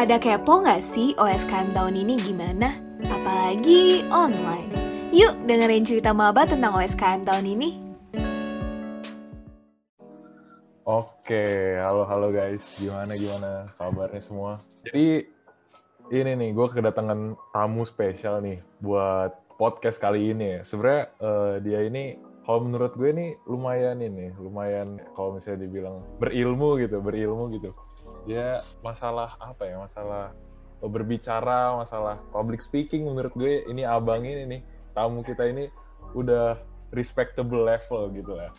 Pada kepo nggak sih OSKM tahun ini gimana? Apalagi online. Yuk dengerin cerita maba tentang OSKM tahun ini. Oke, halo halo guys, gimana gimana kabarnya semua? Jadi ini nih, gue kedatangan tamu spesial nih buat podcast kali ini. ya. Sebenarnya eh, dia ini, kalau menurut gue nih lumayan ini, lumayan kalau misalnya dibilang berilmu gitu, berilmu gitu. Dia masalah apa ya? Masalah berbicara, masalah public speaking. Menurut gue ini abang ini nih, tamu kita ini udah respectable level gitu lah.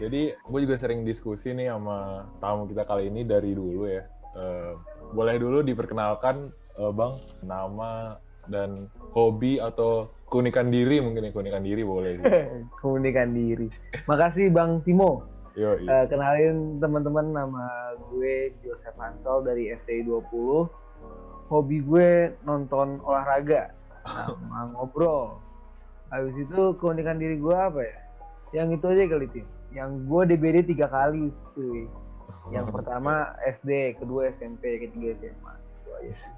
Jadi gue juga sering diskusi nih sama tamu kita kali ini dari dulu ya. Eh, boleh dulu diperkenalkan eh, bang nama dan hobi atau keunikan diri mungkin ya keunikan diri boleh. sih. Keunikan diri. Makasih Bang Timo. Yo, Eh, kenalin teman-teman nama gue Joseph Hansol dari FCI 20. Hobi gue nonton olahraga sama ngobrol. Habis itu keunikan diri gue apa ya? Yang itu aja kali Tim. Yang gue DBD tiga kali cuy. Yang pertama SD, kedua SMP, ketiga SMA. Itu aja sih.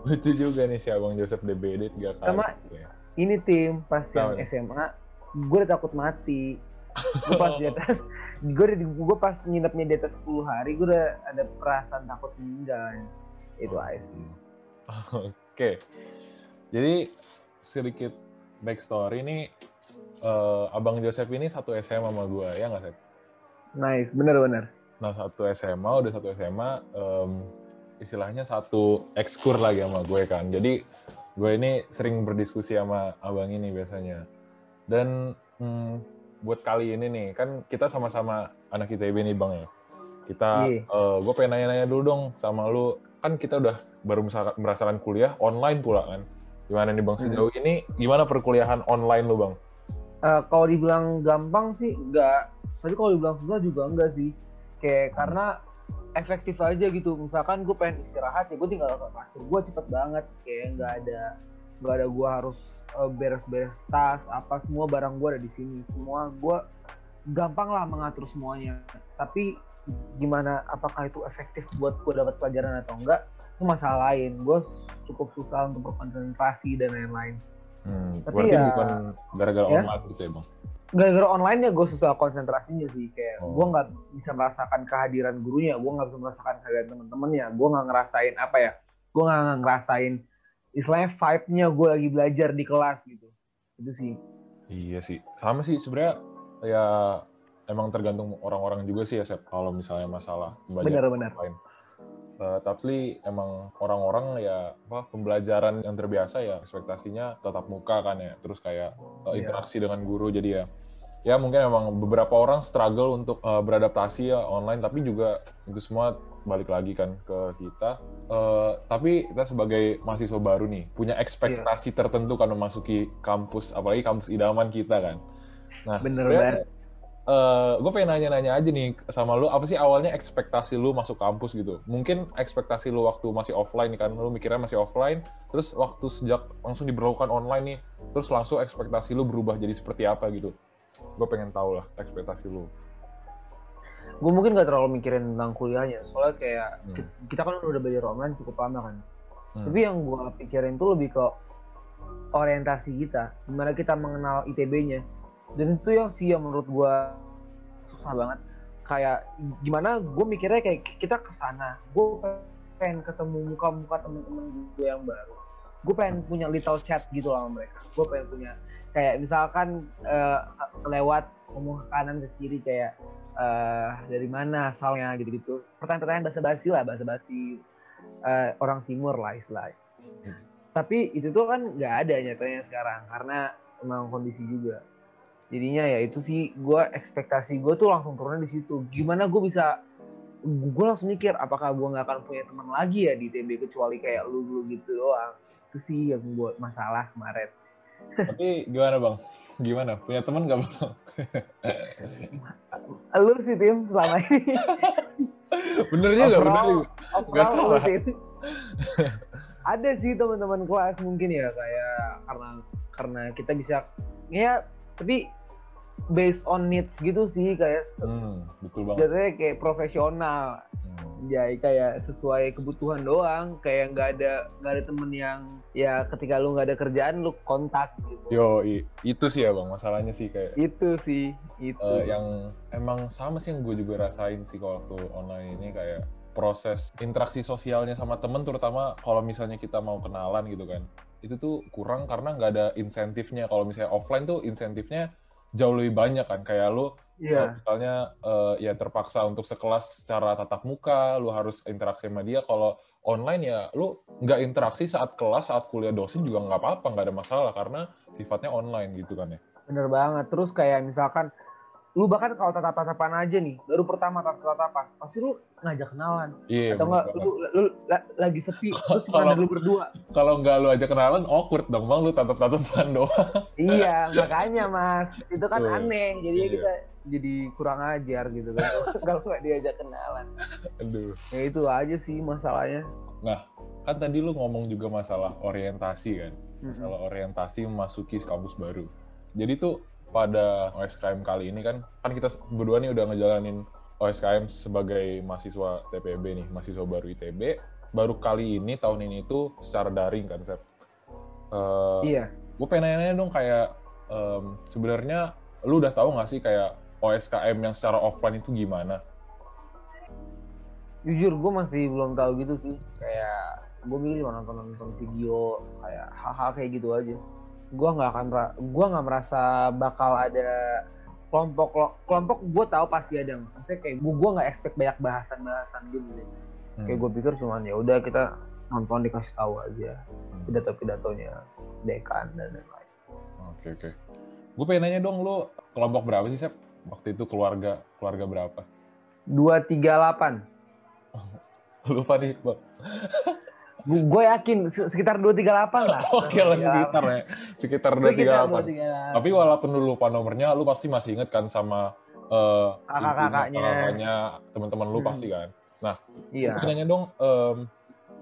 Lucu juga nih si abang Joseph DBD tiga kali. Sama- gitu ya. Ini tim pas yang nih. SMA, gue udah takut mati. Gue pas di atas, gue udah di- gue pas nginepnya di atas 10 hari, gue udah ada perasaan takut meninggal. Itu aja sih. Oke. Jadi sedikit backstory nih eh, abang Joseph ini satu SMA sama gue ya nggak sih? Nice, bener-bener. Nah satu SMA udah satu SMA em, istilahnya satu ekskur lagi sama gue kan. Jadi gue ini sering berdiskusi sama abang ini biasanya. Dan hmm, buat kali ini nih kan kita sama-sama anak ITB nih bang ya. Kita Iya. eh, gue pengen nanya-nanya dulu dong sama lu. Kan kita udah baru merasakan kuliah online pula kan. Gimana nih bang Hmm. sejauh ini gimana perkuliahan online lu bang? Eh, kalau dibilang gampang sih enggak, tapi kalau dibilang susah juga enggak sih. Kayak karena efektif aja gitu. Misalkan gue pengen istirahat ya gue tinggal ke kasur gue cepet banget. Kayak nggak ada nggak ada gue harus beres-beres tas apa semua barang gue ada di sini. Semua gue gampang lah mengatur semuanya. Tapi gimana apakah itu efektif buat gue dapat pelajaran atau enggak itu masalah lain. Gue cukup susah untuk berkonsentrasi dan lain-lain. Hmm, Tapi berarti ya- bukan gara-gara ya. online gitu ya bang? gara-gara online ya gue susah konsentrasinya sih kayak Oh. gue nggak bisa merasakan kehadiran gurunya gue nggak bisa merasakan kehadiran teman-temannya gue nggak ngerasain apa ya gue nggak ngerasain istilahnya vibe-nya gue lagi belajar di kelas gitu. Itu sih. Iya sih, sama sih sebenarnya ya emang tergantung orang-orang juga sih ya Sep, kalau misalnya masalah pembelajaran benar-benar online. Eh, tapi emang orang-orang ya apa pembelajaran yang terbiasa ya ekspektasinya tatap muka kan ya, terus kayak Iya. interaksi dengan guru jadi ya ya mungkin emang beberapa orang struggle untuk eh, beradaptasi ya online. Tapi juga itu semua balik lagi kan ke kita Eh, tapi kita sebagai mahasiswa baru nih punya ekspektasi tertentu kan memasuki kampus apalagi kampus idaman kita kan. Nah bener banget gue pengen nanya-nanya aja nih sama lu apa sih awalnya ekspektasi lu masuk kampus gitu? Mungkin ekspektasi lu waktu masih offline kan lu mikirnya masih offline terus waktu sejak langsung diberlakukan online nih terus langsung ekspektasi lu berubah jadi seperti apa gitu? Gue pengen tahu lah ekspektasi lu gue mungkin gak terlalu mikirin tentang kuliahnya soalnya kayak Hmm. ki- kita kan udah belajar online cukup lama kan. Hmm. tapi yang gue pikirin tuh lebih ke orientasi kita gimana kita mengenal ITB-nya dan itu yang sih yang menurut gue susah banget. Kayak gimana gue mikirnya kayak kita ke sana gue pengen ketemu muka-muka temen-temen gue yang baru. Gue pengen punya little chat gitu lah sama mereka. Gue pengen punya kayak misalkan eh, lewat ngomong ke kanan ke kiri kayak eh, dari mana asalnya gitu-gitu. Pertanyaan-pertanyaan basa-basi lah basa-basi eh, orang timur lah istilahnya. Tapi itu tuh kan nggak ada nyatanya sekarang karena emang kondisi juga. Jadinya ya itu sih gue ekspektasi gue tuh langsung turunnya di situ. Gimana gue bisa gue langsung mikir apakah gue nggak akan punya teman lagi ya di TB kecuali kayak lu dulu gitu doang. Itu sih yang buat masalah kemarin. Tapi gimana bang? Gimana? Punya teman gak bang lu sih tim selama ini bener juga bener juga Nggak salah. Ada sih teman-teman kelas mungkin ya kayak karena karena kita bisa ya tapi based on needs gitu sih kayak Hmm, betul banget. biasanya kayak profesional Anjay, kayak sesuai kebutuhan doang. Kayak nggak ada nggak ada temen yang ya ketika lu nggak ada kerjaan lu kontak gitu. Yo, itu sih ya bang, masalahnya sih kayak Itu sih, itu. eh, yang emang sama sih yang gue juga rasain sih kalau waktu online ini kayak proses interaksi sosialnya sama temen terutama kalau misalnya kita mau kenalan gitu kan itu tuh kurang karena nggak ada insentifnya kalau misalnya offline tuh insentifnya jauh lebih banyak kan kayak lu Iya. Kalau misalnya eh, ya terpaksa untuk sekelas secara tatap muka, lu harus interaksi sama dia. Kalau online ya lu nggak interaksi saat kelas, saat kuliah dosen juga nggak apa-apa, nggak ada masalah karena sifatnya online gitu kan ya. Bener banget. Terus kayak misalkan lu bahkan kalau tatap-tatapan aja nih, baru pertama tatap-tatapan, pasti lu ngajak kenalan. Iya. Atau enggak lu, lu la- lagi sepi, terus cuma lu berdua. Kalau nggak lu aja kenalan awkward dong bang, lu tatap-tatapan doang. iya, makanya Mas. Itu kan Betul. aneh. Jadi Iya. kita jadi kurang ajar gitu kan. kalau nggak diajak kenalan. Aduh. Ya itu aja sih masalahnya. Kan tadi lu ngomong juga masalah orientasi kan. masalah orientasi memasuki kampus baru. Jadi tuh pada OSKM kali ini kan, kan kita berdua nih udah ngejalanin OSKM sebagai mahasiswa TPB nih, mahasiswa baru ITB. Baru kali ini, tahun ini tuh secara daring kan, Sep. Eh, Iya. Gue pengen nanya dong kayak, em, sebenarnya lu udah tahu nggak sih kayak OSKM yang secara offline itu gimana? Jujur gue masih belum tahu gitu sih. Kayak gue mikir cuma nonton nonton video kayak hal-hal kayak gitu aja. Gue nggak akan gua nggak merasa bakal ada kelompok lo- kelompok gue tahu pasti ada. Maksudnya kayak gue gue nggak expect banyak bahasan-bahasan gitu deh. Hmm. Kayak gue pikir cuman ya udah kita nonton dikasih tahu aja Hmm. pidato-pidatonya dekan dan lain-lain. Oke oke. Gue pengen nanya dong lu kelompok berapa sih Sep? Waktu itu keluarga keluarga berapa? Dua tiga delapan. Lupa nih bang. Gue yakin se- sekitar dua tiga delapan lah. Oke lah sekitar ya, sekitar dua tiga delapan. Tapi walaupun lu lupa nomornya, lu pasti masih inget kan sama eh, Kakak-kakaknya. ibu, kakak-kakaknya, teman-teman lu Hmm. pasti kan. Iya. Gue nanya dong em,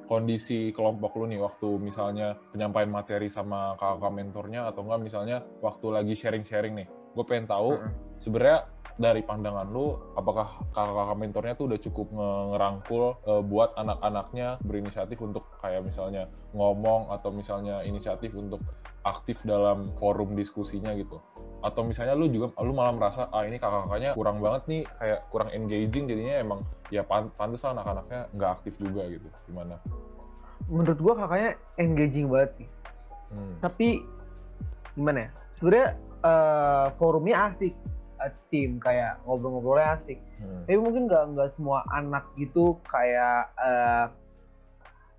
kondisi kelompok lu nih waktu misalnya penyampaian materi sama kakak mentornya atau enggak misalnya waktu lagi sharing-sharing nih. Gue pengen tahu Heeh. Sebenarnya dari pandangan lu, apakah kakak-kakak mentornya tuh udah cukup nge- ngerangkul eh, buat anak-anaknya berinisiatif untuk kayak misalnya ngomong atau misalnya inisiatif untuk aktif dalam forum diskusinya gitu? Atau misalnya lu juga lu malah merasa ah ini kakak-kakaknya kurang banget nih kayak kurang engaging jadinya emang ya pan pantes lah anak-anaknya nggak aktif juga gitu gimana? Menurut gue kakaknya engaging banget sih. Hmm. Tapi gimana ya? Sebenarnya eh, forumnya asik. Tim kayak ngobrol-ngobrolnya asik. Hmm. Tapi mungkin nggak nggak semua anak gitu kayak eh,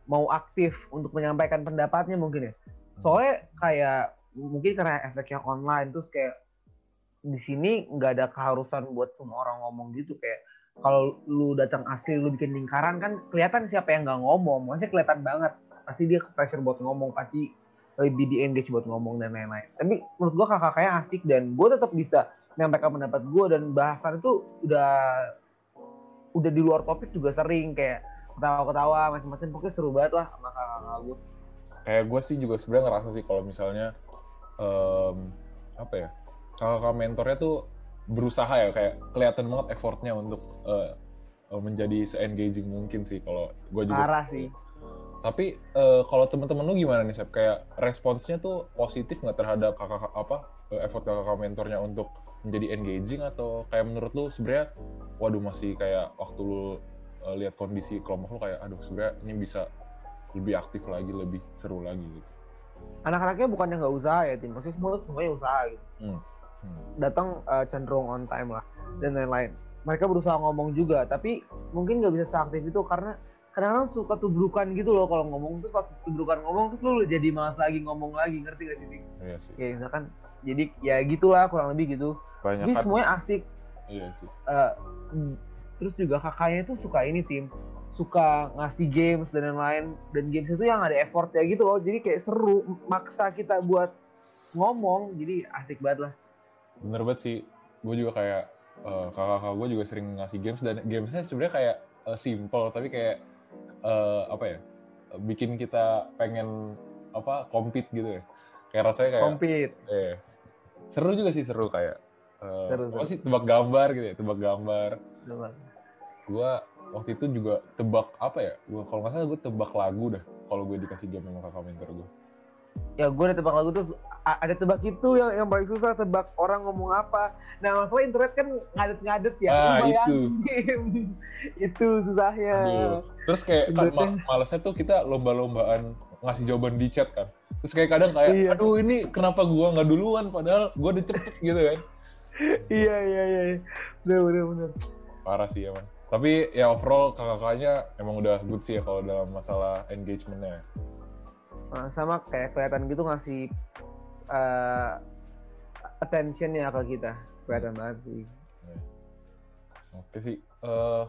mau aktif untuk menyampaikan pendapatnya mungkin ya. Soalnya kayak mungkin karena efeknya online terus kayak di sini nggak ada keharusan buat semua orang ngomong gitu kayak kalau lu datang asli lu bikin lingkaran kan kelihatan siapa yang nggak ngomong maksudnya kelihatan banget pasti dia ke pressure buat ngomong pasti lebih di engage buat ngomong dan lain-lain tapi menurut gua kakak-kakaknya asik dan gue tetap bisa menyampaikan pendapat gue dan bahasan itu udah udah di luar topik juga sering kayak ketawa-ketawa macam-macam pokoknya seru banget lah sama kakak-kakak gue kayak gue sih juga sebenarnya ngerasa sih kalau misalnya em, apa ya kakak mentornya tuh berusaha ya kayak kelihatan banget effortnya untuk eh, menjadi se-engaging mungkin sih kalau gue juga parah sih. tapi eh, kalau teman-teman lu gimana nih Sep? Kayak responsnya tuh positif nggak terhadap kakak apa effort kakak mentornya untuk menjadi engaging atau kayak menurut lu sebenarnya waduh masih kayak waktu lu eh, lihat kondisi kelompok lu kayak aduh sebenarnya ini bisa lebih aktif lagi lebih seru lagi gitu anak-anaknya bukannya nggak usaha ya tim pasti semua semuanya usaha gitu Hmm. Hmm. datang uh, cenderung on time lah dan lain-lain mereka berusaha ngomong juga tapi mungkin nggak bisa seaktif itu karena kadang-kadang suka tubrukan gitu loh kalau ngomong tuh pas tubrukan ngomong terus lu jadi malas lagi ngomong lagi ngerti gak sih? Iya sih. ya misalkan jadi ya gitulah kurang lebih gitu Banyak jadi kan. semuanya asik Iya sih. Uh, terus juga kakaknya tuh suka ini tim suka ngasih games dan lain-lain dan games itu yang ada effortnya gitu loh jadi kayak seru maksa kita buat ngomong jadi asik banget lah Bener banget sih. Gue juga kayak eh, kakak-kakak gue juga sering ngasih games dan gamesnya sebenarnya kayak eh, simple tapi kayak eh, apa ya? bikin kita pengen apa compete gitu ya. Kayak rasanya kayak compete eh seru juga sih seru kayak eh, Seru, apa seru. sih tebak gambar gitu ya, tebak gambar. Gua waktu itu juga tebak apa ya? Gua kalau nggak salah gue tebak lagu dah. Kalau gue dikasih game sama kakak mentor gue. ya gue ada tebak lagu terus ada tebak itu yang yang paling susah tebak orang ngomong apa nah masalah internet kan ngadet-ngadet ya Ah, bayangin. itu susahnya Aduh. Terus kayak kan ma- malesnya tuh kita lomba-lombaan ngasih jawaban di chat kan. Terus kayak kadang kayak, Iya. aduh ini kenapa gua nggak duluan padahal gua udah cepet gitu kan. iya iya iya bener bener bener Parah sih emang. Tapi ya overall kakak-kakaknya emang udah good sih ya kalau dalam masalah engagementnya. Nah, sama kayak kelihatan gitu ngasih uh, attention ya ke kita kelihatan banget sih Oke sih. eh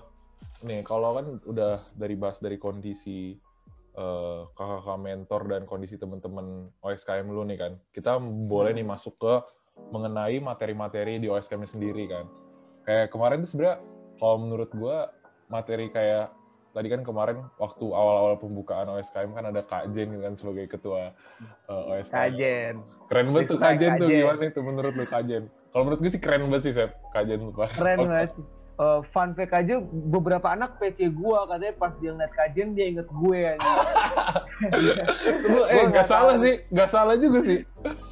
nih kalau kan udah dari bahas dari kondisi eh, kakak-kakak mentor dan kondisi teman-teman OSKM lu nih kan, kita boleh nih masuk ke mengenai materi-materi di OSKM sendiri kan. Kayak kemarin tuh sebenarnya kalau menurut gua materi kayak tadi kan kemarin waktu awal-awal pembukaan OSKM kan ada Kak Jen kan sebagai ketua eh, OSKM. kajen Keren banget tuh Kak Jen tuh Kak Jen. gimana itu menurut lu Kak Jen? Kalau menurut gue sih keren banget sih Sep, Kak Jen tuh keren banget Eh, fun fact aja beberapa anak PC gua katanya pas dia ngeliat kajen dia inget gue anjing. Sebelum, eh Gua nggak salah tahu. sih, nggak salah juga sih.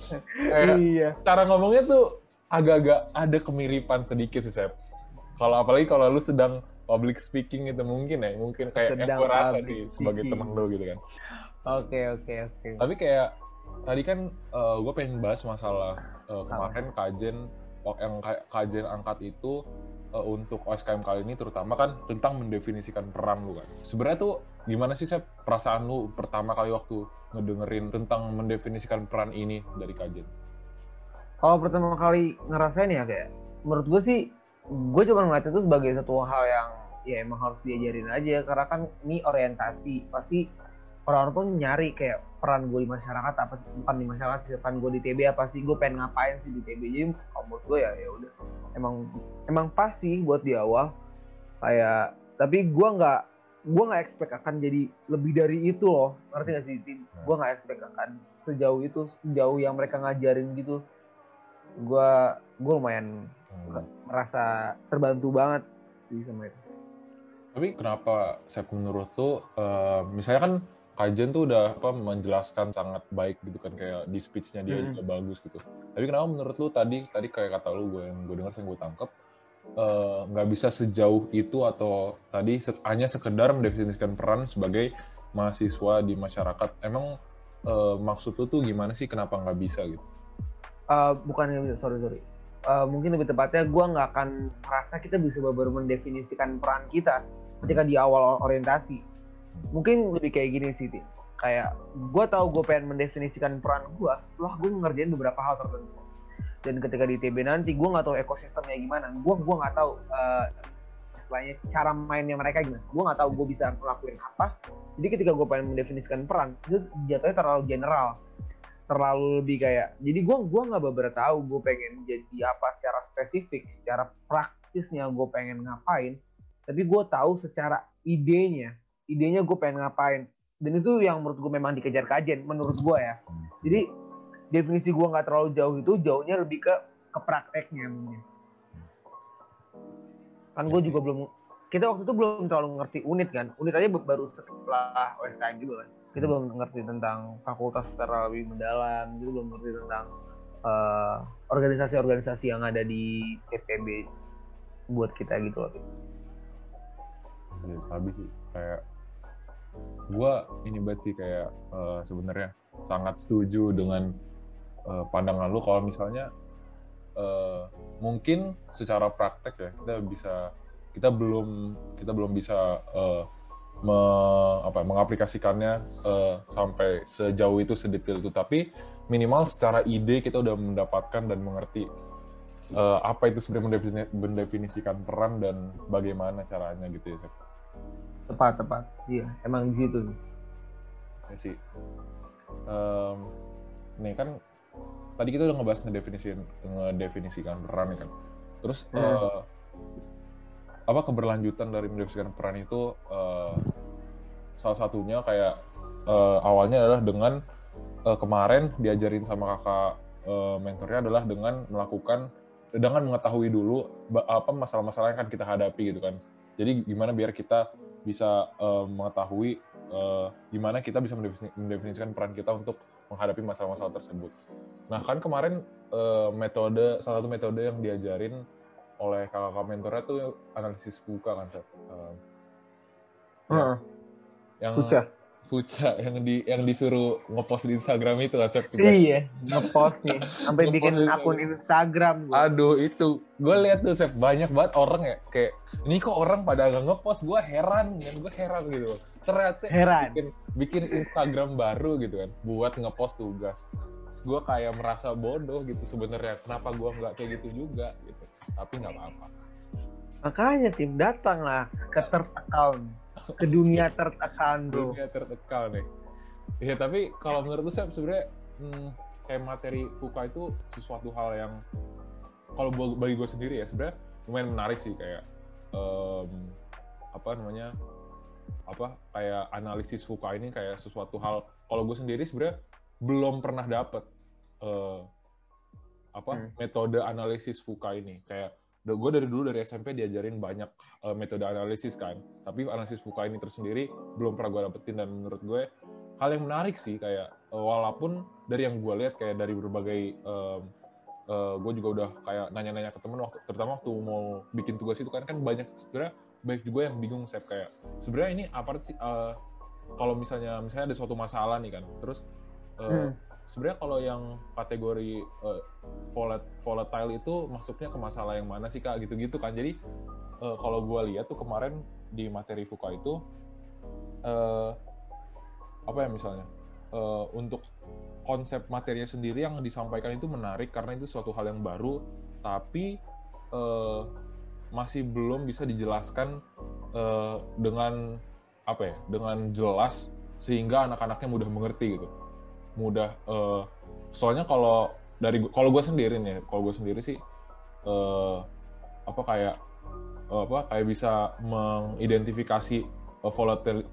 Kayak iya cara ngomongnya tuh agak-agak ada kemiripan sedikit sih, Sep. Kalau apalagi kalau lu sedang public speaking itu mungkin ya, mungkin kayak yang Sedang gue rasa sih sebagai temen lu gitu kan. oke oke oke Tapi kayak tadi kan gue pengen bahas masalah eh, kemarin kajen yang ka- kajen angkat itu eh, untuk OSKM kali ini terutama kan tentang mendefinisikan peran lu kan. Sebenarnya tuh gimana sih Sep perasaan lu pertama kali waktu ngedengerin tentang mendefinisikan peran ini dari kajen? kalau pertama kali ngerasain ya kayak menurut gue sih gue cuma ngeliat itu sebagai satu hal yang ya emang harus diajarin aja karena kan ini orientasi pasti orang-orang tuh nyari kayak peran gue di masyarakat apa sih bukan di masyarakat sih peran gue di TB apa sih gue pengen ngapain sih di TB jadi kalau menurut gue ya ya udah. Emang emang pas sih buat di awal. Kayak tapi gue nggak gue nggak expect akan jadi lebih dari itu loh. Ngerti gak sih Tin? gue nggak expect akan sejauh itu sejauh yang mereka ngajarin gitu. Gue gue lumayan Hmm. merasa terbantu banget sih sama itu. Tapi kenapa Sep menurut lu eh, misalnya kan kajen tuh udah apa menjelaskan sangat baik gitu kan kayak di speech-nya dia Hmm. juga bagus gitu. Tapi kenapa menurut lu tadi tadi kayak kata lu gue yang gue dengar yang gue tangkap eh, nggak bisa sejauh itu atau tadi se- hanya sekedar mendefinisikan peran sebagai mahasiswa di masyarakat. Emang eh, maksud lu tuh gimana sih kenapa nggak bisa gitu? Eh, bukan sorry sorry Eh, mungkin lebih tepatnya gue nggak akan merasa kita bisa baru mendefinisikan peran kita ketika di awal orientasi mungkin lebih kayak gini sih Ti. kayak gue tahu gue pengen mendefinisikan peran gue setelah gue ngerjain beberapa hal tertentu. Dan ketika di TB nanti gue nggak tahu ekosistemnya gimana. Gue gua nggak tahu eh, istilahnya cara mainnya mereka gimana. Gue nggak tahu gue bisa ngelakuin apa. Jadi ketika gue pengen mendefinisikan peran itu jatuhnya terlalu general. Terlalu lebih kayak jadi gue gua nggak beberapa tahu gue pengen jadi apa secara spesifik secara praktisnya gue pengen ngapain. Tapi gue tahu secara idenya idenya gue pengen ngapain. Dan itu yang menurut gue memang dikejar kajian menurut gue ya. Jadi definisi gue nggak terlalu jauh itu jauhnya lebih ke ke prakteknya mungkin kan gue juga belum kita waktu itu belum terlalu ngerti unit kan. Unit aja baru setelah OSKM juga kan. Kita belum ngerti tentang fakultas secara lebih mendalam kita belum ngerti tentang eh, organisasi-organisasi yang ada di FPB buat kita gitu loh. Ya, habis sih. Kayak gua ini banget sih kayak eh, sebenarnya sangat setuju dengan eh, pandangan lu kalau misalnya eh, mungkin secara praktek ya kita bisa kita belum kita belum bisa eh, me- apa mengaplikasikannya eh, sampai sejauh itu sedetail itu tapi minimal secara ide kita udah mendapatkan dan mengerti eh, apa itu sebenarnya mendefini- mendefinisikan peran dan bagaimana caranya gitu ya. Tepat tepat iya emang di situ Ya sih. Em, nih kan tadi kita udah ngebahas ngedefinisikan ngedefinisikan peran kan. Terus Hmm. eh, apa keberlanjutan dari mendefinisikan peran itu eh, salah satunya kayak eh, awalnya adalah dengan eh, kemarin diajarin sama kakak eh, mentornya adalah dengan melakukan dengan mengetahui dulu apa masalah-masalah yang kan kita hadapi gitu kan Jadi gimana biar kita bisa uh, mengetahui uh, gimana kita bisa mendefinisikan peran kita untuk menghadapi masalah-masalah tersebut. Nah kan kemarin uh, metode salah satu metode yang diajarin oleh kakak-kakak mentornya tuh analisis VUCA kan, Seth. Uh, uh, yang. Fuca yang di yang disuruh ngepost di Instagram itu kan, Seth. Iya, ngepost nih. Sampai bikin akun Instagram. Gue. Aduh, itu. Gue lihat tuh, Seth, banyak banget orang ya. Kayak, ini kok orang pada nggak ngepost. Gue heran, kan. Gue heran gitu. Ternyata heran. Bikin, bikin Instagram baru gitu kan. Buat ngepost tugas. Terus gue kayak merasa bodoh gitu sebenarnya. Kenapa gue nggak kayak gitu juga gitu tapi nggak apa-apa makanya tim datang lah ke third account ke dunia account bro. Dunia account nih. Ya tapi kalau menurut saya sebenarnya hmm, kayak materi Fuka itu sesuatu hal yang kalau bagi gue sendiri ya sebenarnya lumayan menarik sih kayak um, apa namanya apa kayak analisis Fuka ini kayak sesuatu hal. Kalau gue sendiri sebenarnya belum pernah dapet uh, apa hmm. metode analisis Fuka ini. Kayak gue dari dulu dari SMP diajarin banyak uh, metode analisis kan. Tapi analisis Fuka ini tersendiri belum pernah gue dapetin dan menurut gue hal yang menarik sih kayak uh, walaupun dari yang gue lihat kayak dari berbagai uh, uh, gue juga udah kayak nanya-nanya ke temen waktu terutama waktu mau bikin tugas itu kan kan banyak sebenarnya baik juga yang bingung saya kayak sebenarnya ini apa sih uh, kalau misalnya misalnya ada suatu masalah nih kan terus uh, hmm sebenarnya kalau yang kategori uh, volatile itu masuknya ke masalah yang mana sih kak? Gitu-gitu kan. Jadi uh, kalau gue lihat tuh kemarin di materi Fuka itu uh, apa ya misalnya? Uh, untuk konsep materinya sendiri yang disampaikan itu menarik karena itu suatu hal yang baru tapi uh, masih belum bisa dijelaskan uh, dengan apa ya dengan jelas sehingga anak-anaknya mudah mengerti gitu mudah uh, soalnya kalau dari kalau gue sendiri nih kalau gue sendiri sih uh, apa kayak uh, apa kayak bisa mengidentifikasi uh,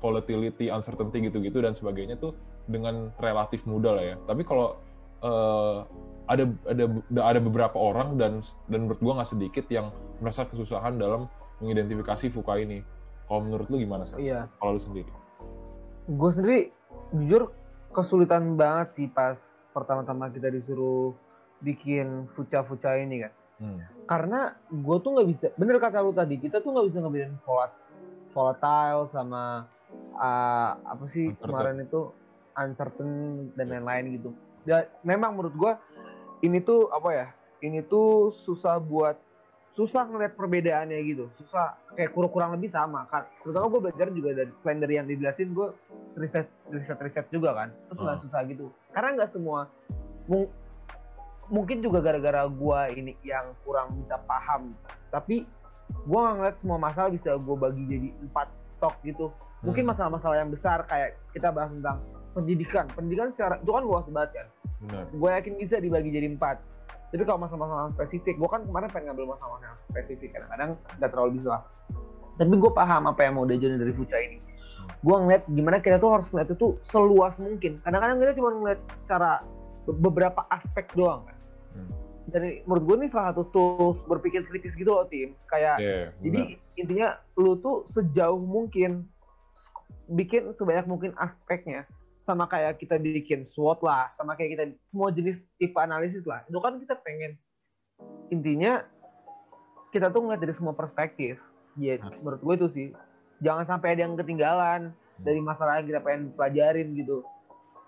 volatility, uncertainty gitu-gitu dan sebagainya tuh dengan relatif mudah lah ya tapi kalau uh, ada ada ada beberapa orang dan dan menurut gue nggak sedikit yang merasa kesusahan dalam mengidentifikasi fuka ini. Kalau menurut lu gimana sih? Iya. Kalau lu sendiri? Gue sendiri jujur kesulitan banget sih pas pertama-tama kita disuruh bikin fuca-fuca ini kan. Hmm. Karena gue tuh nggak bisa, bener kata lu tadi, kita tuh nggak bisa ngebedain volatile sama uh, apa sih uncertain. kemarin itu uncertain dan lain-lain gitu. Ya, memang menurut gue ini tuh apa ya? Ini tuh susah buat susah ngeliat perbedaannya gitu. Susah. Kayak kurang kurang lebih sama. Kan terutama gue belajar juga dari selain dari yang dijelasin gue riset riset riset juga kan. Terus nggak uh. susah gitu. Karena nggak semua mung, mungkin juga gara-gara gue ini yang kurang bisa paham. Tapi gue nggak ngeliat semua masalah bisa gue bagi jadi empat tok gitu. Mungkin hmm. masalah-masalah yang besar kayak kita bahas tentang pendidikan. Pendidikan secara itu kan luas banget kan. Gue yakin bisa dibagi jadi empat tapi kalau masalah-masalah spesifik gue kan kemarin pengen ngambil masalah-masalah spesifik kadang-kadang nggak terlalu bisa. Lah tapi gue paham apa yang mau diajarin dari Fuca ini. Gue ngeliat gimana kita tuh harus ngeliat itu seluas mungkin. Kadang-kadang kita cuma ngeliat secara beberapa aspek doang kan. Hmm. dari menurut gue ini salah satu tools berpikir kritis gitu loh tim. Kayak yeah, jadi intinya lu tuh sejauh mungkin bikin sebanyak mungkin aspeknya sama kayak kita bikin SWOT lah, sama kayak kita semua jenis tipe analisis lah. Itu kan kita pengen intinya kita tuh ngeliat dari semua perspektif. Ya, hmm. menurut gue itu sih. Jangan sampai ada yang ketinggalan dari masalah yang kita pengen pelajarin gitu.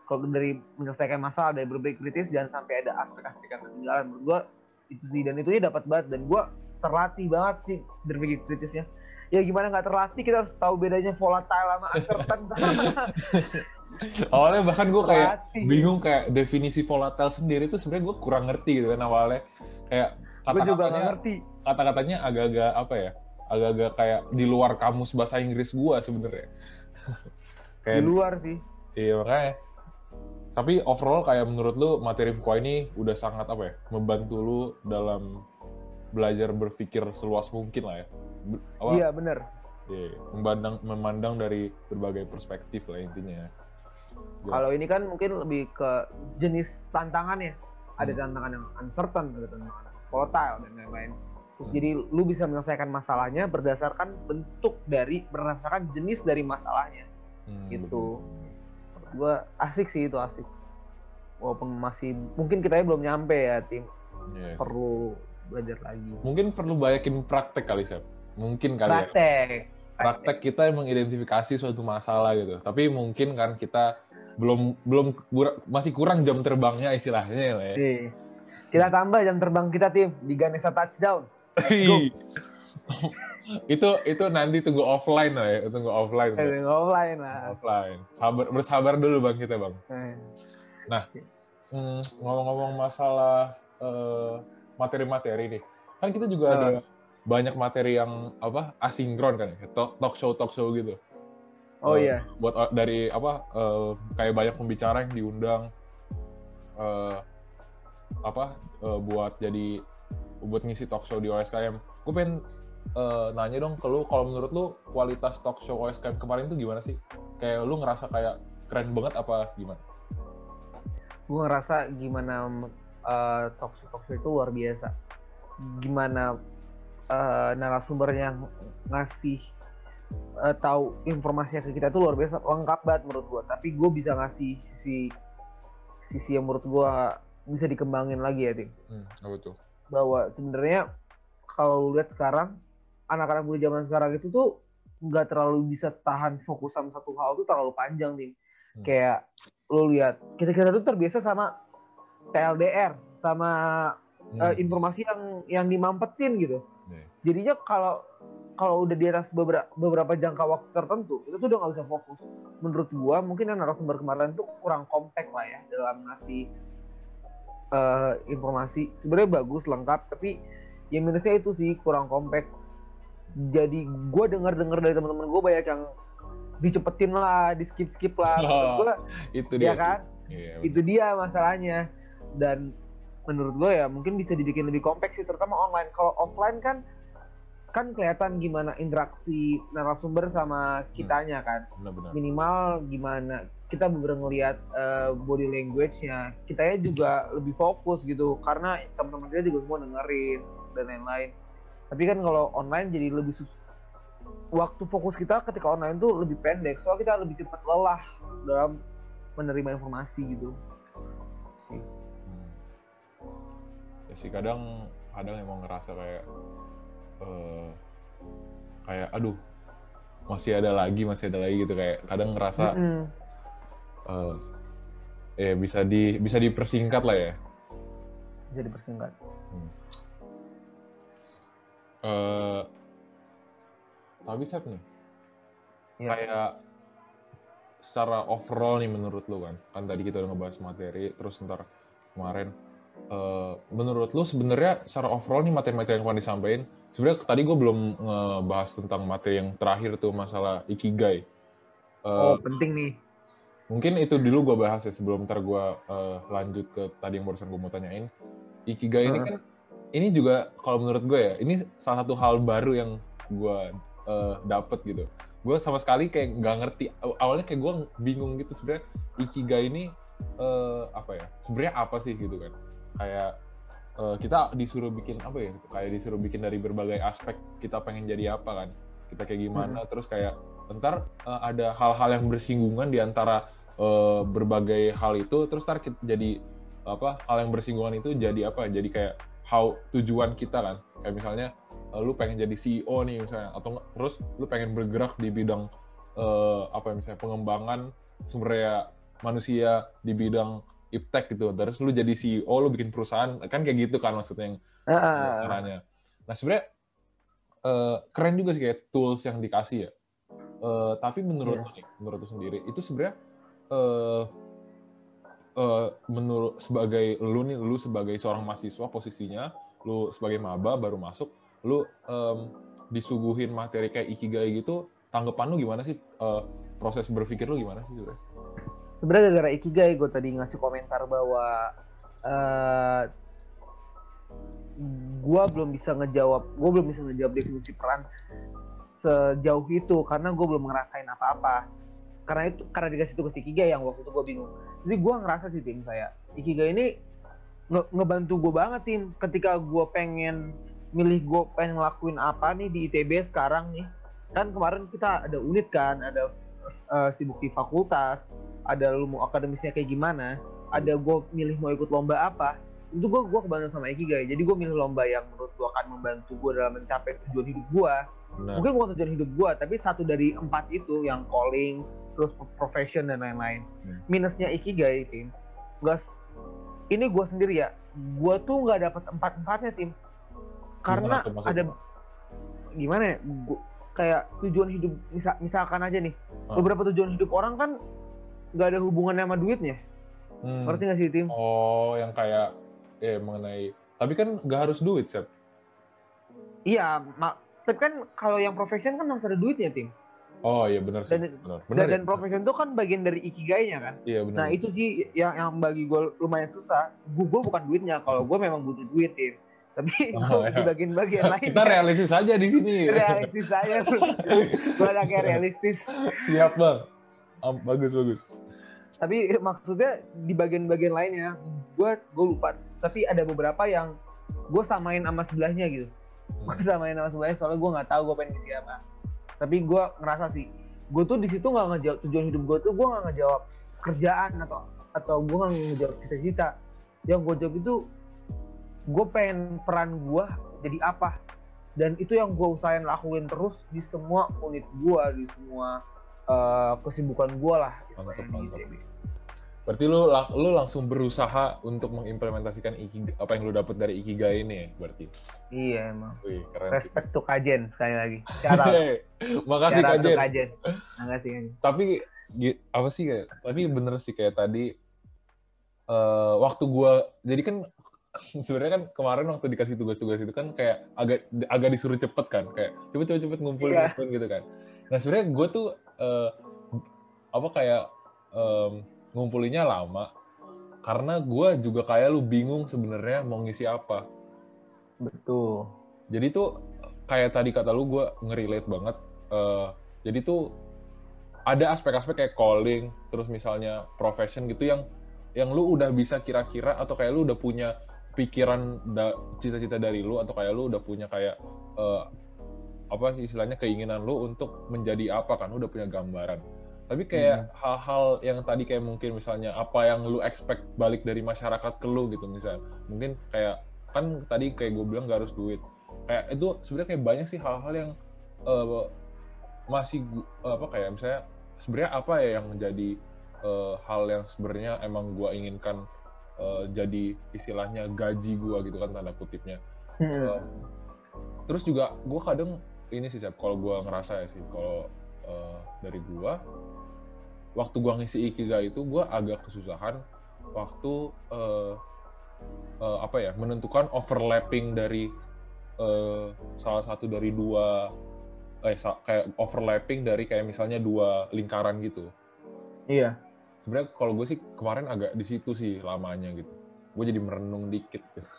Kalau dari menyelesaikan masalah dari berbagai kritis, jangan sampai ada aspek-aspek yang ketinggalan. Menurut gue itu sih dan itu dapat banget dan gue terlatih banget sih berbagai kritisnya. Ya gimana nggak terlatih kita harus tahu bedanya volatile sama uncertain. awalnya bahkan gue kayak bingung kayak definisi volatile sendiri tuh sebenarnya gue kurang ngerti gitu kan awalnya. Kayak kata-katanya ngerti. kata-katanya agak-agak apa ya agak-agak kayak di luar kamus bahasa Inggris gue sebenarnya. Kayak di luar sih. Iya makanya. Tapi overall kayak menurut lu materi Fuqua ini udah sangat apa ya membantu lu dalam belajar berpikir seluas mungkin lah ya. Iya bener. Iya, memandang memandang dari berbagai perspektif lah intinya. Ya. Kalau ini kan mungkin lebih ke jenis tantangan ya. Ada hmm. tantangan yang uncertain, ada tantangan volatile dan lain-lain. Hmm. Jadi lu bisa menyelesaikan masalahnya berdasarkan bentuk dari berdasarkan jenis dari masalahnya. Hmm, gitu. Gue asik sih itu asik. Walaupun masih mungkin kita belum nyampe ya tim Iya. perlu belajar lagi. Mungkin perlu banyakin praktek kali, Sep. Mungkin kali ya. Praktek. Praktek kita mengidentifikasi suatu masalah gitu. Tapi mungkin kan kita belum belum masih kurang jam terbangnya istilahnya lah ya. Nih. Kita tambah jam terbang kita tim di Ganesha Touchdown. Itu itu nanti tunggu offline lah ya, tunggu offline. Eh, offline lah. Offline. Sabar bersabar dulu Bang kita, Bang. Eh, Hmm, ngomong-ngomong masalah eh, materi-materi nih. Kan kita juga ada banyak materi yang apa? asinkron kan ya, talk, talk show talk show gitu. Oh Eh, iya. Buat o- dari apa? eh, kayak banyak pembicara yang diundang eh, apa? eh, buat jadi buat ngisi talk show di OSKM. Gue pengen eh, nanya dong ke lu, kalau menurut lu kualitas talk show OSKM kemarin tuh gimana sih? Kayak lu ngerasa kayak keren banget apa gimana? gue ngerasa gimana uh, talk show talk show itu luar biasa gimana uh, narasumber yang ngasih uh, tahu informasinya ke kita itu luar biasa lengkap banget menurut gue tapi gue bisa ngasih sisi sisi yang menurut gue bisa dikembangin lagi ya tim Hmm, apa tuh? bahwa sebenarnya kalau lu lihat sekarang anak-anak muda zaman sekarang itu tuh nggak terlalu bisa tahan fokus sama satu hal tuh terlalu panjang nih Hmm. kayak lu lihat kita kita tuh terbiasa sama TLDR sama Hmm. eh, informasi yang yang dimampetin gitu Iya. jadinya kalau kalau udah di atas beberapa beberapa jangka waktu tertentu itu tuh udah nggak bisa fokus. Menurut gua mungkin yang narasumber kemarin tuh kurang kompak lah ya dalam ngasih eh, informasi. Sebenarnya bagus lengkap tapi yang minusnya itu sih kurang kompak jadi gua dengar dengar dari teman-teman gua banyak yang dicepetin lah di skip skip lah. Menurut gua itu dia ya kan? Sih. Iya, itu dia masalahnya. Dan menurut gue ya mungkin bisa dibikin lebih kompleks sih terutama online. Kalau offline kan kan kelihatan gimana interaksi narasumber sama kitanya kan. Benar-benar. minimal gimana kita bener ngelihat eh, body language-nya. Kitanya juga lebih fokus gitu karena teman-teman kita juga semua dengerin dan lain-lain. Tapi kan kalau online jadi lebih sus waktu fokus kita ketika online tuh lebih pendek soalnya kita lebih cepat lelah dalam menerima informasi gitu. Hmm. Ya sih kadang kadang emang ngerasa kayak eh kayak aduh masih ada lagi masih ada lagi gitu kayak kadang ngerasa Mm-mm. eh ya bisa di bisa dipersingkat lah ya. bisa dipersingkat eh tapi Sep nih Ya. kayak secara overall nih menurut lu kan kan tadi kita udah ngebahas materi terus ntar kemarin eh, menurut lu sebenarnya secara overall nih materi-materi yang kemarin disampaikan sebenarnya tadi gue belum ngebahas tentang materi yang terakhir tuh masalah ikigai. Eh, oh penting nih. mungkin itu dulu gue bahas ya sebelum ntar gue eh, lanjut ke tadi yang barusan gue mau tanyain. Ikigai ini Heeh. kan ini juga kalau menurut gue ya ini salah satu hal baru yang gue eh, dapet gitu. Gue sama sekali kayak nggak ngerti. Aw- awalnya kayak gue bingung gitu sebenarnya ikigai ini eh, apa ya sebenarnya apa sih gitu kan kayak eh, kita disuruh bikin apa ya? Kayak disuruh bikin dari berbagai aspek kita pengen jadi apa kan? Kita kayak gimana? Terus kayak ntar eh, ada hal-hal yang bersinggungan di antara eh, berbagai hal itu terus ntar kita jadi apa hal yang bersinggungan itu jadi apa? Jadi kayak how tujuan kita kan? Kayak misalnya eh, lu pengen jadi CEO nih misalnya atau terus lu pengen bergerak di bidang eh, apa ya, misalnya pengembangan sumber daya manusia di bidang iptek gitu terus lu jadi CEO lu bikin perusahaan kan kayak gitu kan maksudnya yang caranya. Nah sebenarnya eh, keren juga sih kayak tools yang dikasih ya. Eh, tapi menurut lu nih, menurut lu sendiri itu sebenarnya eh eh, menurut sebagai lu nih, lu sebagai seorang mahasiswa posisinya, lu sebagai maba baru masuk, lu em, disuguhin materi kayak ikigai gitu, tanggapan lu gimana sih? Eh, proses berpikir lu gimana sih sebenarnya? Sebenarnya gara-gara ikigai gue tadi ngasih komentar bahwa eh gue belum bisa ngejawab gue belum bisa ngejawab definisi peran sejauh itu karena gue belum ngerasain apa-apa. Karena itu karena dikasih tugas ikigai yang waktu itu gue bingung. Jadi gue ngerasa sih tim saya ikigai ini nge- ngebantu gue banget tim. Ketika gue pengen milih gue pengen ngelakuin apa nih di ITB sekarang nih. Kan kemarin kita ada unit kan ada uh, sibuk di fakultas ada lu mau akademisnya kayak gimana ada gue milih mau ikut lomba apa itu gue gue kebantu sama Ikigai jadi gue milih lomba yang menurut gue akan membantu gue dalam mencapai tujuan hidup gue mungkin bukan tujuan hidup gue tapi satu dari empat itu yang calling terus profession dan lain-lain. Hmm. minusnya Ikigai tim. Gas ini gue sendiri ya gue tuh nggak dapat empat empatnya tim. Karena gimana ada gimana ya gua, kayak tujuan hidup misal, misalkan aja nih hmm. beberapa tujuan hidup orang kan nggak ada hubungannya sama duitnya hmm. ngerti nggak sih tim oh yang kayak eh mengenai tapi kan nggak harus duit Sep iya mak tapi kan kalau yang profesion kan harus ada duitnya tim Oh iya benar sih. Dan, benar. benar, dan, ya? dan profesion itu kan bagian dari ikigainya kan. Iya benar. Nah itu sih yang yang bagi gue lumayan susah. Gue bukan duitnya. Kalau gue memang butuh duit tim. Tapi oh, ya. di bagian-bagian lain. Kita kan, realistis aja di sini. realistis aja. gue kayak realistis. Siap bang. Um, bagus bagus. Tapi maksudnya di bagian-bagian lainnya, gue gue lupa. Tapi ada beberapa yang gue samain sama sebelahnya gitu. Gue samain sama sebelahnya soalnya gue nggak tahu gue pengen siapa tapi gue ngerasa sih gue tuh di situ nggak ngejawab tujuan hidup gue tuh gue nggak ngejawab kerjaan atau atau gue nggak ngejawab cita-cita yang gue jawab itu gue pengen peran gue jadi apa dan itu yang gue usahain lakuin terus di semua unit gue di semua uh, kesibukan gue lah mantap, mantap. Berarti lu lu langsung berusaha untuk mengimplementasikan ikigai, apa yang lu dapat dari ikigai ini ya, berarti. Iya emang. Wih, keren Respect to Kajen sekali lagi. Makasih Kajen. Kajen. Makasih Kajen. Tapi apa sih kayak tapi bener sih kayak tadi uh, waktu gua jadi kan sebenarnya kan kemarin waktu dikasih tugas-tugas itu kan kayak agak agak disuruh cepet kan kayak cepet cepet cepet ngumpulin yeah. gitu kan nah sebenarnya gue tuh uh, apa kayak um, ngumpulinnya lama karena gue juga kayak lu bingung sebenarnya mau ngisi apa. Betul. Jadi tuh kayak tadi kata lu gue ngerelate banget. Uh, jadi tuh ada aspek-aspek kayak calling, terus misalnya profession gitu yang yang lu udah bisa kira-kira atau kayak lu udah punya pikiran cita-cita dari lu atau kayak lu udah punya kayak uh, apa sih istilahnya keinginan lu untuk menjadi apa kan udah punya gambaran tapi kayak hmm. hal-hal hmm. yang tadi kayak mungkin misalnya apa yang lu expect balik dari masyarakat ke lu gitu misalnya mungkin kayak kan tadi kayak gue bilang gak harus duit kayak itu sebenarnya kayak banyak sih hal-hal yang uh, masih uh, apa kayak misalnya sebenarnya apa ya yang menjadi uh, hal yang sebenarnya emang gue inginkan uh, jadi istilahnya gaji gue gitu kan tanda kutipnya hmm. uh, terus juga gue kadang ini sih kalau gue ngerasa ya sih kalau uh, dari gue waktu gua ngisi ikigai itu gua agak kesusahan waktu uh, uh, apa ya menentukan overlapping dari uh, salah satu dari dua eh kayak overlapping dari kayak misalnya dua lingkaran gitu. Iya. Sebenarnya kalau gue sih kemarin agak di situ sih lamanya gitu. Gue jadi merenung dikit. Gitu.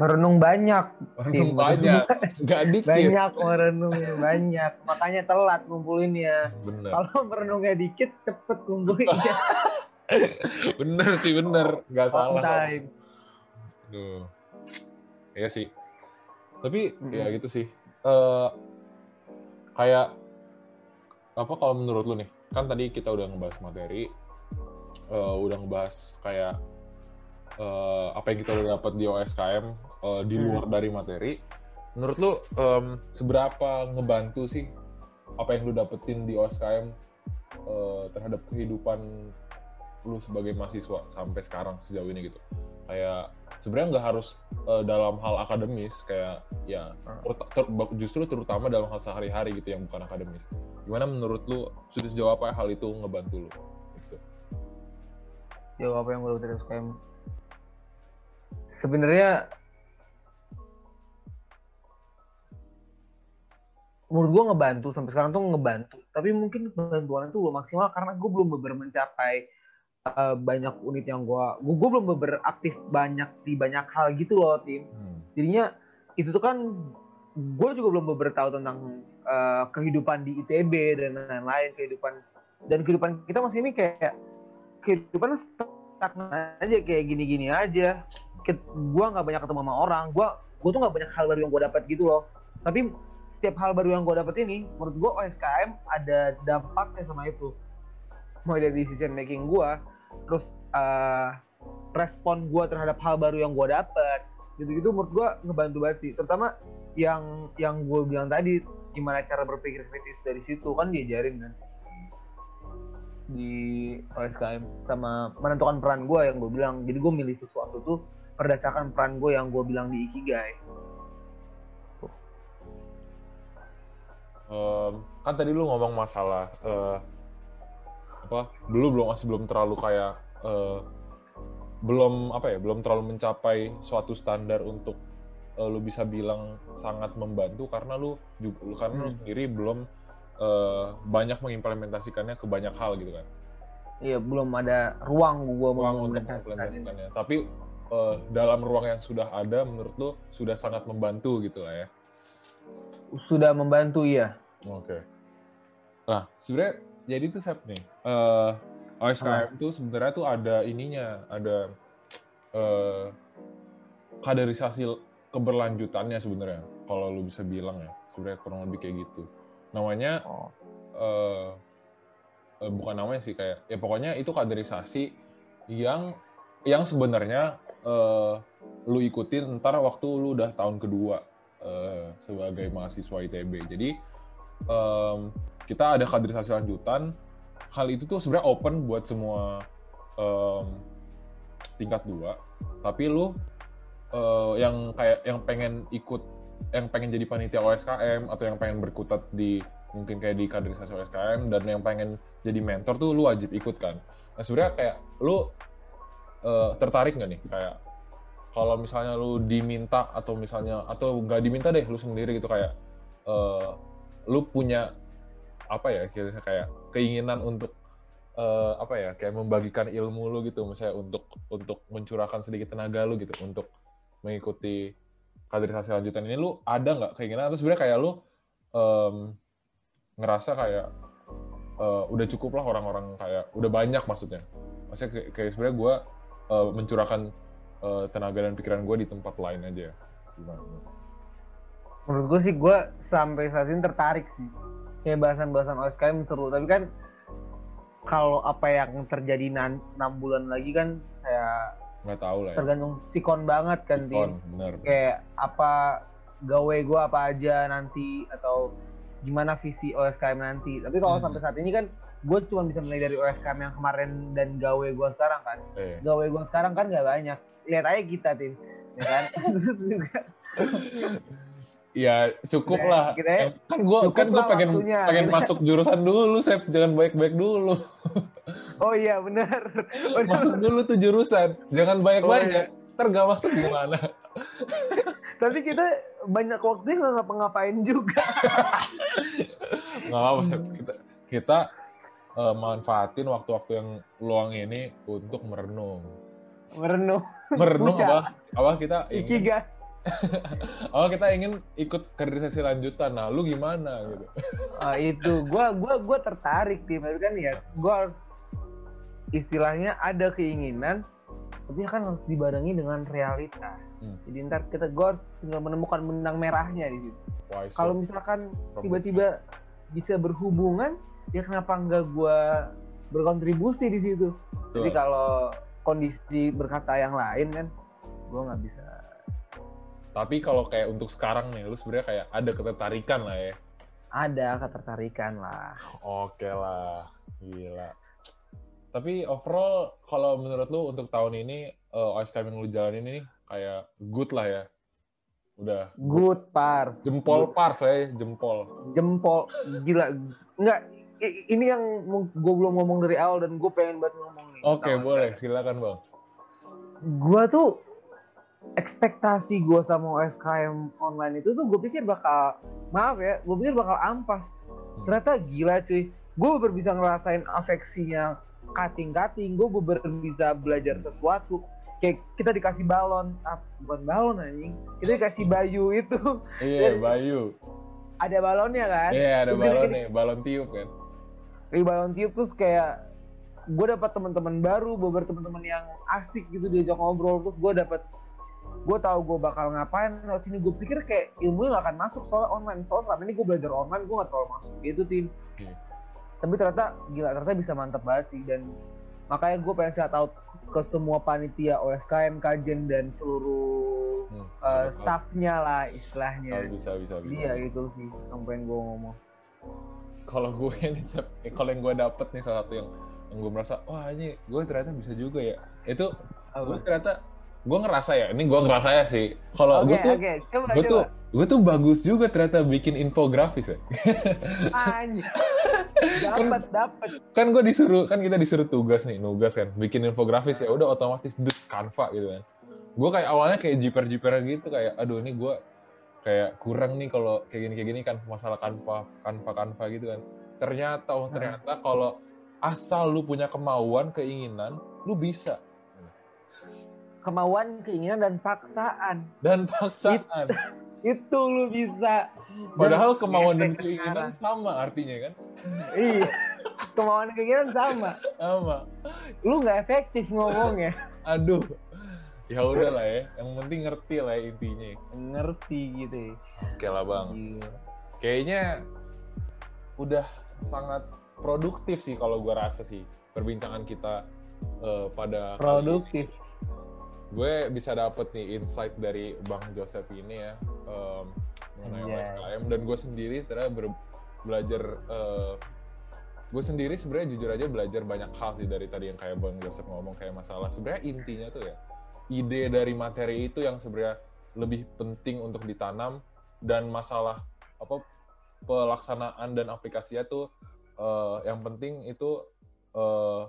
Merenung banyak. Merenung banyak. Gak dikit. Banyak merenung banyak. Makanya telat ngumpulinnya. Bener. Kalau merenungnya dikit, cepet ngumpulinnya. bener sih, bener. Gak salah. Time. Duh. Iya sih. Tapi hmm. ya gitu sih. Uh, kayak apa kalau menurut lu nih? Kan tadi kita udah ngebahas materi, uh, udah ngebahas kayak uh, apa yang kita udah dapat di OSKM uh, di hmm. luar hmm. dari materi, menurut lu um, seberapa ngebantu sih apa yang lu dapetin di OSKM uh, eh, terhadap kehidupan lu sebagai mahasiswa sampai sekarang sejauh ini gitu? Kayak sebenarnya nggak harus uh, dalam hal akademis kayak ya ter ter justru terutama dalam hal sehari-hari gitu yang bukan akademis. Gimana menurut lu sudah sejauh apa hal itu ngebantu lu? Gitu. Jauh apa yang gue dari OSKM sebenarnya menurut gue ngebantu sampai sekarang tuh ngebantu. Tapi mungkin bantuan itu belum maksimal karena gue belum beber mencapai uh, banyak unit yang gue gue belum beber aktif banyak di banyak hal gitu loh tim. Hmm. jadinya itu tuh kan gue juga belum beber tahu tentang uh, kehidupan di ITB dan lain-lain kehidupan dan kehidupan kita masih ini kayak kehidupan stagnan aja kayak gini-gini aja. Gue nggak banyak ketemu sama orang gue gue tuh nggak banyak hal baru yang gue dapat gitu loh. Tapi setiap hal baru yang gue dapat ini menurut gue OSKM ada dampaknya sama itu. Mulai dari decision making gue terus uh, respon gue terhadap hal baru yang gue dapat gitu-gitu menurut gue ngebantu banget sih. Terutama yang yang gue bilang tadi gimana cara berpikir kritis dari situ. Kan diajarin kan di OSKM sama menentukan peran gue yang gue bilang. Jadi gue milih sesuatu tuh berdasarkan peran gue yang gue bilang di Ikigai um, kan tadi lu ngomong masalah uh, apa belum belum masih belum terlalu kayak uh, belum apa ya belum terlalu mencapai suatu standar untuk uh, lu bisa bilang sangat membantu karena lu juga karena hmm. lu sendiri belum uh, banyak mengimplementasikannya ke banyak hal gitu kan. Iya, belum ada ruang gua ruang untuk mengimplementasikannya. Tapi uh, dalam ruang yang sudah ada menurut lu sudah sangat membantu gitu lah ya. Sudah membantu ya. Oke. Okay. Nah, sebenarnya jadi itu Sep nih. Uh, OSKM itu sebenarnya tuh ada ininya, ada uh, kaderisasi keberlanjutannya sebenarnya kalau lu bisa bilang ya. Sebenarnya kurang lebih kayak gitu namanya oh. uh, uh, bukan namanya sih kayak ya pokoknya itu kaderisasi yang yang sebenarnya uh, lu ikutin ntar waktu lu udah tahun kedua uh, sebagai mahasiswa ITB jadi um, kita ada kaderisasi lanjutan. Hal itu tuh sebenarnya open buat semua um, tingkat dua. Tapi lu uh, yang kayak yang pengen ikut yang pengen jadi panitia OSKM atau yang pengen berkutat di mungkin kayak di kaderisasi OSKM dan yang pengen jadi mentor tuh lu wajib ikut kan. Nah sebenarnya kayak lu uh, tertarik nggak nih? Kayak kalau misalnya lu diminta atau misalnya atau nggak diminta deh lu sendiri gitu kayak uh, lu punya apa ya kayak keinginan untuk uh, apa ya kayak membagikan ilmu lu gitu misalnya untuk untuk mencurahkan sedikit tenaga lu gitu untuk mengikuti kaderisasi lanjutan ini lu ada nggak keinginan? Atau sebenarnya kayak lu um, ngerasa kayak uh, udah cukup lah orang-orang kayak udah banyak maksudnya? Maksudnya kayak, kayak sebenarnya gue uh, mencurahkan uh, tenaga dan pikiran gue di tempat lain aja. Gimana? Menurut gue sih gue sampai saat ini tertarik sih. Kayak bahasan-bahasan OSKM seru. Tapi kan kalau apa yang terjadi enam bulan lagi kan kayak nggak tahu lah ya. tergantung sikon banget kan sikon, bener, kayak apa gawe gue apa aja nanti atau gimana visi OSKM nanti. Tapi kalau hmm. sampai saat ini kan gue cuma bisa mulai dari OSKM yang kemarin dan gawe gue sekarang kan. Eh. gawe gue sekarang kan nggak banyak lihat aja kita tim ya kan Ya cukup lah. Kita, ya, kan gue kan gue pengen waktunya, pengen gitu. masuk jurusan dulu, Sep. Jangan baik-baik dulu. Oh iya benar. Masuk dulu tuh jurusan. Jangan banyak-banyak. Oh, iya. Ntar gak masuk gimana? Tapi kita banyak waktu nggak ngapa-ngapain juga. Gak apa-apa, Sep. Kita, kita uh, manfaatin waktu-waktu yang luang ini untuk merenung. Merenung. Merenung apa? Apa kita ingin... Ikigai oh kita ingin ikut kaderisasi lanjutan. Nah lu gimana gitu? Oh, itu. Gua gua gua tertarik tim. Kan ya gua harus istilahnya ada keinginan tapi kan harus dibarengi dengan realita. Hmm. jadi ntar kita harus tinggal menemukan benang merahnya di situ. Kalau misalkan tiba-tiba bisa berhubungan ya kenapa enggak gua berkontribusi di situ? Jadi kalau kondisi berkata yang lain kan gua nggak bisa tapi kalau kayak untuk sekarang nih, lu sebenarnya kayak ada ketertarikan lah ya. Ada ketertarikan lah. Oke lah, gila. Tapi overall, kalau menurut lu untuk tahun ini uh, eh, OSKM yang lu jalanin ini kayak good lah ya. Udah. Good pars. Jempol good. pars ya, jempol. Jempol, gila. Enggak, ini yang gue belum ngomong dari awal dan gue pengen banget ngomong. Oke, okay, boleh. Silakan bang. Gue tuh ekspektasi gue sama USKM online itu tuh gue pikir bakal maaf ya gue pikir bakal ampas. Ternyata gila cuy. Gue baru bisa ngerasain afeksinya cutting gue baru bisa belajar sesuatu. Kayak kita dikasih balon ah, bukan balon anjing. Kita dikasih bayu itu. Iya yeah, bayu. Ada balonnya kan? Iya yeah, ada terus balonnya balon tiup kan? Di balon tiup terus kayak gue dapat teman-teman baru beberapa teman-teman yang asik gitu diajak ngobrol terus gue dapat gue tahu gue bakal ngapain lewat sini gue pikir kayak ilmunya gak akan masuk soalnya online. Soalnya selama ini gue belajar online gue gak terlalu masuk. Gitu tim Iya. tapi ternyata gila ternyata bisa mantep banget sih. Dan makanya gue pengen shout out ke semua panitia OSKM kajen dan seluruh Hmm, uh, staffnya lah istilahnya. Bisa bisa bisa. iya gitu sih yang pengen gue ngomong. Kalau gue nih, eh, kalau yang gue dapet nih salah satu yang yang gue merasa wah ini gue ternyata bisa juga ya. Itu gue ternyata gue ngerasa ya. Ini gue ngerasa ya sih. Kalau Oke gue tuh oke coba gue coba tuh gue tuh bagus juga ternyata bikin infografis ya. Anjir. dapat dapat kan gue disuruh kan kita disuruh tugas nih nugas kan bikin infografis ya udah otomatis dus Canva gitu kan gue kayak awalnya kayak jiper jiper gitu kayak aduh ini gue kayak kurang nih kalau kayak gini kayak gini kan masalah Canva Canva Canva gitu kan ternyata oh ternyata kalau asal lu punya kemauan keinginan lu bisa. Kemauan keinginan dan paksaan. Dan paksaan. Itu lu bisa. Padahal kemauan dan keinginan sama artinya kan? Iya. Kemauan dan keinginan sama. Sama. Lu nggak efektif ngomongnya. Aduh. Ya udah lah ya. Yang penting ngerti lah ya intinya. Ngerti gitu ya. oke lah bang. Gila. kayaknya udah sangat produktif sih kalau gue rasa sih perbincangan kita eh, pada produktif. gue bisa dapet nih insight dari bang Joseph ini ya em, mengenai Anjay. OSKM dan gue sendiri sebenarnya ber- belajar eh, gue sendiri sebenarnya jujur aja belajar banyak hal sih dari tadi yang kayak bang Joseph ngomong kayak masalah. Sebenarnya intinya tuh ya ide dari materi itu yang sebenarnya lebih penting untuk ditanam. Dan masalah apa pelaksanaan dan aplikasinya tuh eh, yang penting itu eh,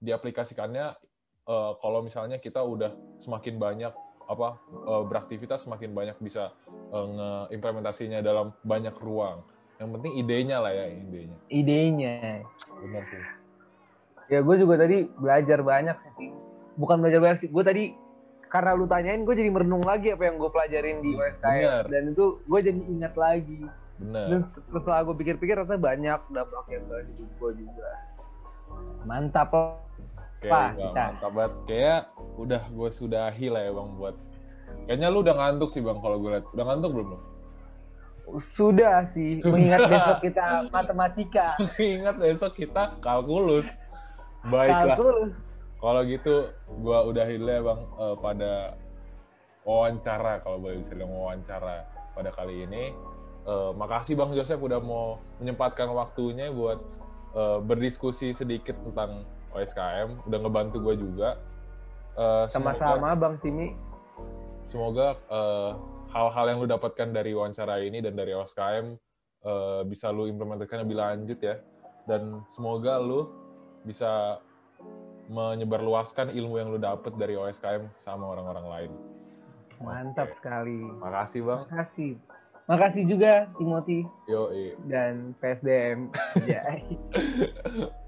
diaplikasikannya eh, kalau misalnya kita udah semakin banyak apa eh, beraktivitas semakin banyak bisa eh, ngeimplementasinya dalam banyak ruang. Yang penting idenya lah ya idenya. idenya Benar sih. ya gue juga tadi belajar banyak sih bukan belajar banyak sih gue tadi karena lu tanyain gue jadi merenung lagi apa yang gue pelajarin di Bener. OSKM dan itu gue jadi ingat lagi Benar. dan setelah gue pikir-pikir ternyata banyak dampaknya ke hidup gue juga mantap loh Oke, Wah, kita. mantap banget. Kayak udah gue sudahi lah ya bang buat. Kayaknya lu udah ngantuk sih bang kalau gue liat. Udah ngantuk belum lu? sudah sih Sudah. mengingat besok kita matematika Ingat besok kita kalkulus. Baiklah. kalkulus Kalau gitu, gua udahin dulu ya bang eh, pada wawancara kalau boleh dibilang wawancara pada kali ini. Eh, makasih bang Joseph udah mau menyempatkan waktunya buat eh, berdiskusi sedikit tentang OSKM, udah ngebantu gua juga. Eh, semoga- sama-sama bang Timi Semoga eh, hal-hal yang lu dapatkan dari wawancara ini dan dari OSKM eh, bisa lu implementasikan lebih lanjut ya. Dan semoga lu bisa menyebarluaskan ilmu yang lu dapet dari OSKM sama orang-orang lain. mantap Oke. sekali Makasih bang. makasih makasih juga Timothy. Yo, dan PSDM